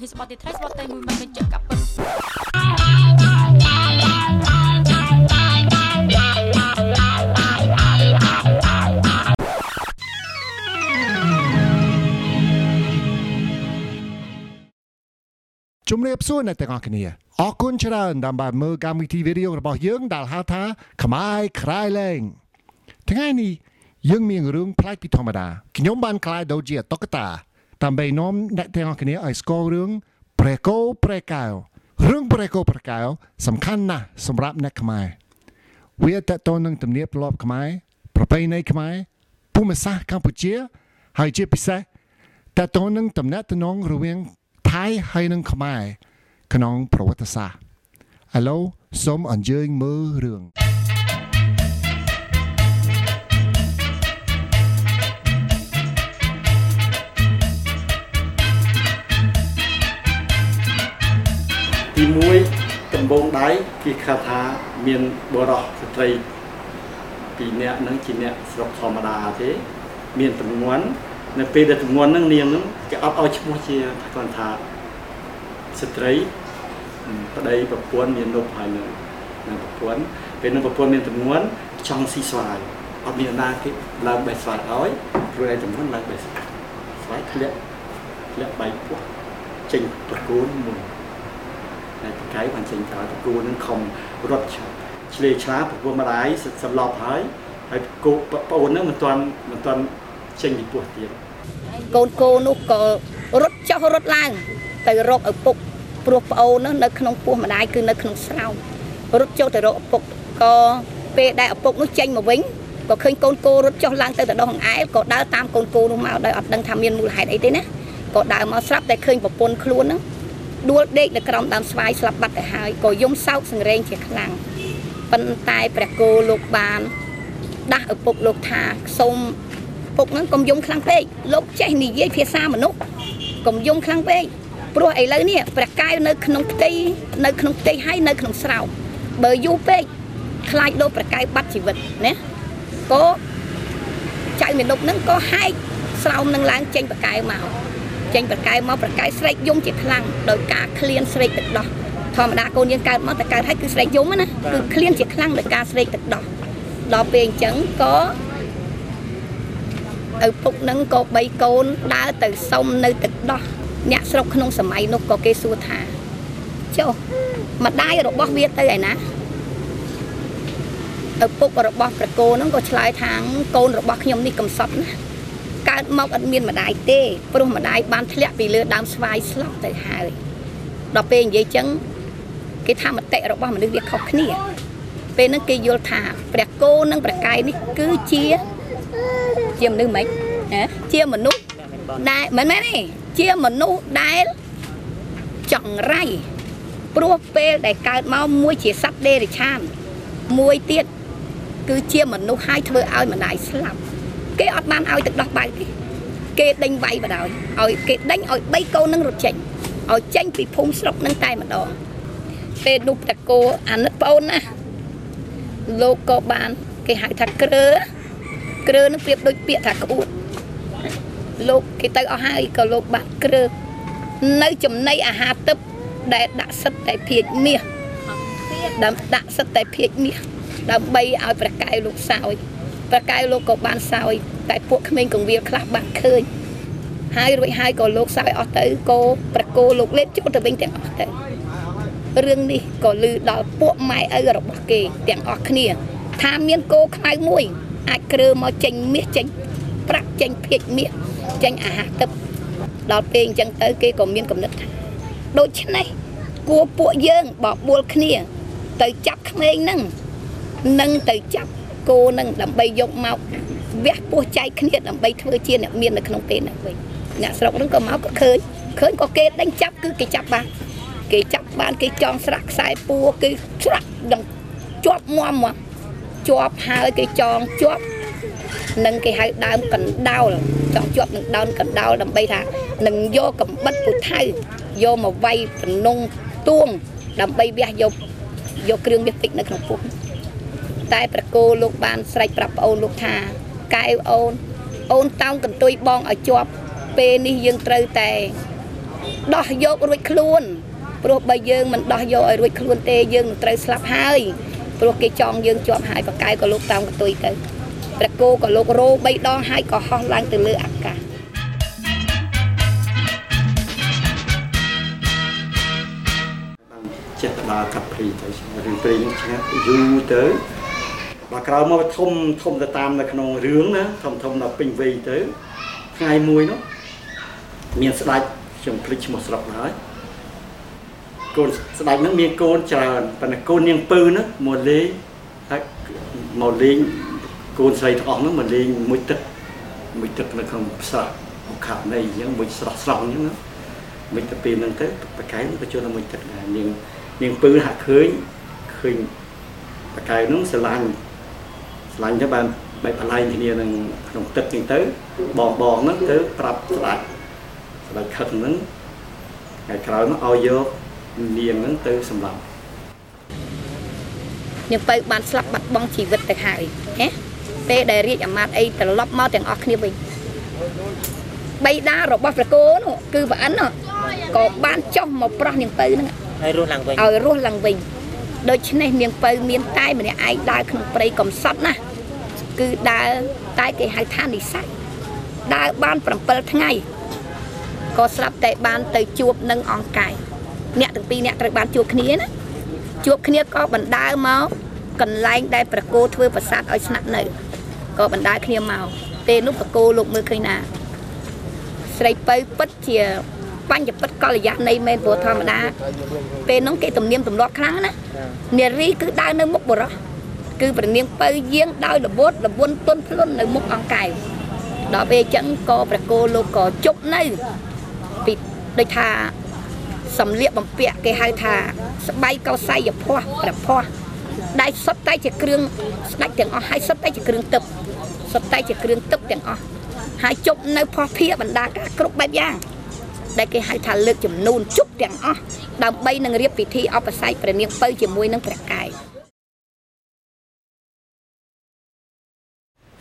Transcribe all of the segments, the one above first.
ហ៊ីស្បតទីត្រៃស្បតតែមួយមិនបញ្ជាក់កាប់ពិតជំរាបសួរអ្នកទាំងអស់គ្នាអរគុណច្រើនដើម្បីមើលកម្មវិធីវីដេអូរបស់យើងដែលហៅថាខ្មែរក្រៃលែងថ្ងៃនេះយើងមានរឿងប្លែកពីធម្មតាខ្ញុំបានក្លាយដូចជាតុក្កតា ដើម្បីនាំអ្នកទាំងអស់គ្នាឲ្យស្គាល់រឿងប្រេកោប្រេកៅរឿងប្រេកោប្រេកៅសំខាន់ណាស់សម្រាប់អ្នកខ្មែរវាតកតងនឹងទំនៀមទម្លាប់ខ្មែរប្រពៃណីខ្មែរភូមិសាស្ត្រកម្ពុជា ហើយជាពិសេសតកតងនឹងតំណែងតំណងរវាងថៃហើយនិងខ្មែរក្នុងប្រវត្តិសាស្ត្រឥឡូវសូមអញ្ជើញមើលរឿង ទី1ដំបងដៃគេខៅថាមានបរោះស្ត្រីពីរនាក់ហ្នឹងជាអ្នកស្រុកធម្មតាទេមានតំងន់នៅពេលដែលតំងន់ហ្នឹងនាងហ្នឹងគេអត់ឲ្យឈ្មោះជាគាត់ថាស្ត្រីប្តីប្រពន្ធមាននប់ហើយនឹងនឹងប្រពន្ធពេលនឹងប្រពន្ធមានតំងន់ចង់ស៊ីស្វាយអត់មានណាគេឡើងបេះស្វាយឲ្យព្រោះឯតំងន់ឡើងបេះស្វាយធ្លាក់ធ្លាក់បែកពោះចេញប្រគូនមុន តែប្រកែកបានចេញក្រោយប្រគួននឹងខំរត់ឆ្ឆ្លេឆ្លាប្រគួនម្ដាយសន្លប់ហើយហើយគោប្អូននឹងមិនទាន់មិនទាន់ចេញពីពោះទៀតកូនកូននោះក៏រត់ចុះរត់ឡើង ទៅរកឪពុកព្រោះប្អូននោះនៅក្នុងពោះម្ដាយគឺនៅក្នុងស្រោមរត់ចុះទៅរកឪពុកក៏ពេលដែលឪពុកនោះចេញមកវិញក៏ឃើញកូនគោរត់ចុះឡើងទៅទៅដោះអង្អែលក៏ដើរតាមកូនគោនោះមកដោយអត់ដឹងថាមានមូលហេតុអីទេណាក៏ដើរមកស្រាប់តែឃើញប្រពន្ធខ្លួនហ្នឹង ដួលដេកនៅក្រោមដើមស្វាយស្លាប់បាត់ទៅហើយក៏យំសោកសង្រេងជាខ្លាំងប៉ុន្តែព្រះគោលោកបាន ដាស់ឪពុកលោកថាសូមពុកហ្នឹងកុំយំខ្លាំងពេកលោកចេះនិយាយភាសាមនុស្សកុំយំខ្លាំងពេកព្រោះឥឡូវនេះព្រះកែវនៅក្នុងផ្ទៃនៅក្នុងផ្ទៃហើយនៅក្នុងស្រោមបើយូរពេកខ្លាចលោកព្រះកែវបាត់ជីវិតណាក៏ចៅមានុកហ្នឹងក៏ហែកស្រោមនឹងឡើងចេញប្រកែវមក ចេញប្រកែវមកប្រកែវស្រែកយំជាខ្លាំងដោយការឃ្លានស្រែកទឹកដោះធម្មតាកូនយើងកើតមកតែកើតហើយគឺស្រែកយំណាគឺឃ្លានជាខ្លាំងដោយការស្រែកទឹកដោះដល់ពេលអញ្ចឹងក៏ឪពុកនឹងក៏បីកូនដើរទៅសុំនៅទឹកដោះអ្នកស្រុកក្នុងសម័យនោះក៏គេសួរថាចុះម្ដាយរបស់វាទៅឯណាឪពុករបស់ប្រគោហ្នឹងក៏ឆ្លើយថាកូនរបស់ខ្ញុំនេះកំសត់ណា កើតមកអត់មានម្ដាយទេព្រោះម្ដាយបានធ្លាក់ពីលើដើមស្វាយស្លាប់ទៅហើយដល់ពេលនិយាយចឹងគេថាមតិរបស់មនុស្សវាខុសគ្នា ពេលហ្នឹងគេយល់ថាព្រះគោនិងព្រះកាយនេះគឺជាជាមនុស្សមិនណាជាមនុស្សដែលមិនមែនទេជាមនុស្សដែលចង្រៃព្រោះពេលដែលកើតមកមួយជាសត្វដេរិឆានមួយទៀតគឺជាមនុស្សហើយធ្វើឲ្យម្ដាយស្លាប់ គេអត់បានឲ្យទឹកដោះបៅទេគេដេញវាយបដ ாய் ឲ្យគេដេញឲ្យ3កូននឹងរត់ចេញឲ្យចេញពីភូមិស្រុកនឹងតែម្ដងពេលនោះតកោអាណិតប្អូនណាលោកក៏បានគេហៅថាក្រឺក្រឺនឹងប្រៀបដូចពាក្យថាក្អួតលោកគេទៅអស់ហើយក៏លោកបាក់ក្រឺនៅចំណីអាហារទឹកដែលដាក់សិតតែភាជមាសដើម្បីដាក់សិតតែភាជមាសដើម្បីឲ្យប្រកែវលោកសោយ ប្រកែវលោកក៏បានសោយតែពួកក្មេងកងវាលខ្លះបានឃើញហើយរួចហើយក៏លោកសោយអស់ទៅក៏ប្រគោលោកលេបចូលទៅវិញទាំងអស់ទៅរឿងនេះក៏លឺដល់ពួកម៉ែឪរបស់គេទាំងអស់គ្នា ថាមានគោខ្មៅមួយ អាចគ្រើមកចេញមាសចេញប្រាក់ចេញភាជមាសចេញអាហារទឹកដល់ពេលអញ្ចឹងទៅគេក៏មានកំណត់ថាដូច្នេះគួរពួកយើងបបួលគ្នា ទៅចាប់ក្មេងហ្នឹងនឹងទៅចាប់ គោនឹងដើម្បីយកមកវះពោះចែកគ្នាដើម្បីធ្វើជាអ្នកមាននៅក្នុងពេលនោះវិញអ្នកស្រុកហ្នឹងក៏មកក៏ឃើញឃើញក៏គេដេញចាប់គឺគេចាប់បានគេចាប់បានគេចងស្រាក់ខ្សែពួរគេស្រាក់ដល់ជាប់មមមកជាប់ហើយគេចងជាប់នឹងគេហៅដើមកណ្ដោលចង់ជាប់នឹងដើមកណ្ដោលដើម្បីថានឹងយកកំបិតពុថៅយកមកវាយតំណងទួងដើម្បីវះយកយកគ្រឿងមាសពេជ្រនៅក្នុងពោះ តែប្រគោលោកបានស្រែកប្រាប់ប្អូនលោកថាកែវអូនអូនតោងកន្ទុយបងឲ្យជាប់ពេលនេះយើងត្រូវតែដោះយករួចខ្លួនព្រោះបើយើងមិនដោះយកឲ្យរួចខ្លួនទេយើងនឹងត្រូវស្លាប់ហើយព្រោះគេចងយើងជាប់ហើយបកកាយក៏លោកតាមកតុយទៅព្រះគោក៏លោករោ3ដងហើយក៏ហោះឡើងទៅលើអាកាសបានចេះទៅដើរកាត់ព្រីទៅរឿងព្រីនឹងឆ្ងាត់យូរទៅ ដល់ក្រោយមកធំធំទៅតាមនៅក្នុងរឿងណាធំធំដល់ពេញវ័យទៅថ្ងៃមួយនោះមានស្ដេចខ្ញុំភ្លេចឈ្មោះស្រុកហើយកូនស្ដេចហ្នឹងមានកូនច្រើនប៉ុន្តែកូននាងពៅហ្នឹងមកលេងហើយមកលេងកូនស្រីទាំងអស់ហ្នឹងមកលេងមួយទឹកមួយទឹកនៅក្នុងផ្សារមកខាងនៃអញ្ចឹងមួយស្រស់ស្រស់អញ្ចឹងណាមិនទៅពេលហ្នឹងទៅបកែក៏ចូលទៅមួយទឹកដែរនាងនាងពឺហាក់ឃើញឃើញបកែហ្នឹងស្រឡាញ់ ស្រឡាញ់ទៅបានបែបបន្លែងគ្នានឹងក្នុងទឹកហ្នឹងទៅបងបងហ្នឹងទៅប្រាប់ស្ដេចស្ដេចខឹកហ្នឹងថ្ងៃក្រោយមកឲ្យយកនាងហ្នឹងទៅសម្លាប់នាងពៅបានស្លាប់បាត់បង់ជីវិតទៅហើយណាពេលដែលរាជអាមាត្យអីត្រឡប់មកទាំងអស់គ្នាវិញបៃតារបស់ព្រះគោនោះគឺប្រអិននោះក៏បានចុះមកប្រោះនាងពៅហ្នឹងហើយរស់ឡើងវិញឲ្យរស់ឡើងវិញដូច្នេះនាងពៅមានតែម្នាក់ឯងដើរក្នុងព្រៃកំសត់ណា គឺដើរតែគេហៅថានិស័យដើរបាន7ថ្ងៃក៏ស្រាប់តែបានទៅជួបនឹងអង្គកាយអ្នកទាំងពីរអ្នកត្រូវបានជួបគ្នាណាជួបគ្នាក៏បណ្ដើរមកកន្លែងដែលប្រគោធ្វើប្រាសាទឲ្យស្នាក់នៅក៏បណ្ដើរគ្នាមកពេលនោះប្រគោលោកមើលឃើញណាស្រីពៅពិតជាបញ្ញពិតកល្យានៃមែនព្រោះធម្មតាពេលនោះគេទំនៀមទម្លាប់ខ្លាំងណានារីគឺដើរនៅមុខបរោះ គឺព្រះនាងពៅយាងដោយរបូតរវន់ទុនភ្លុននៅមុខអង្គកែវដល់ពេលអញ្ចឹងក៏ព្រះគោលោកក៏ជប់នៅពីដូចថាសំលៀកបំពាក់គេហៅថា ស្បៃកោស័យភ័ស្ត្រព្រះភ័ស្ត្រដែលសុទ្ធតែជាគ្រឿងស្ដាច់ទាំងអស់ហើយសុទ្ធតែជាគ្រឿងទឹកសុទ្ធតែជាគ្រឿងទឹកទាំងអស់ហើយជប់នៅផោះភាបណ្ដាការគ្រប់បែបយ៉ាងដែលគេហៅថាលើកចំនួនជប់ទាំងអស់ដើម្បីនឹងរៀបពិធីអបស័យព្រះនាងពៅជាមួយនឹងព្រះកាយ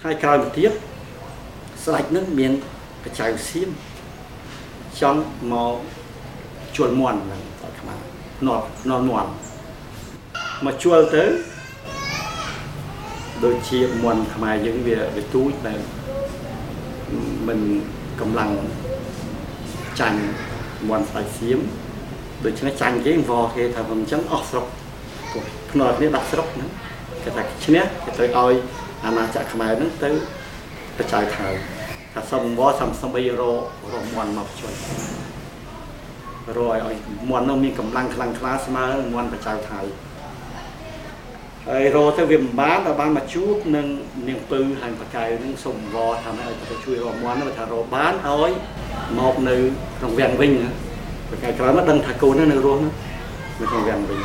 ហើយក្រោយមកទៀតស្ដេចនឹងមានបច្ចៅសៀមចង់មកជួលមន់ហ្នឹងដល់ខ្មែរនល់នល់មន់មកជួលទៅដូចជាមន់ខ្មែរយើងវាវាទូចតែមិនកម្លាំងចាញ់មន់ស្ដេចសៀមដូច្នេះចាញ់គេវល់គេថាមិនអញ្ចឹងអស់ស្រុកពួកភ្នាល់គ្នាដាក់ស្រុកហ្នឹងគេថាឈ្នះគេត្រូវឲ្យ អាណាចក្រខ្មែរហ្នឹងទៅបច្ច័យថៅថាសុំវល់សំសំបីររមន់មកជួយរឲ្យឲ្យមន់នោះមានកម្លាំងខ្លាំងក្លាស្មើនឹងមន់បច្ច័យថៅហើយរទៅវាមិនបានដល់បានមកជួបនឹងនាងពៅហើយបកែវនឹងសុំវល់ថាឲ្យទៅជួយរមន់នោះថារបានឲ្យមកនៅក្នុងវាំងវិញណាបកែវក្រោយមកដឹងថាកូននៅរស់ណានៅក្នុងវាំងវិញ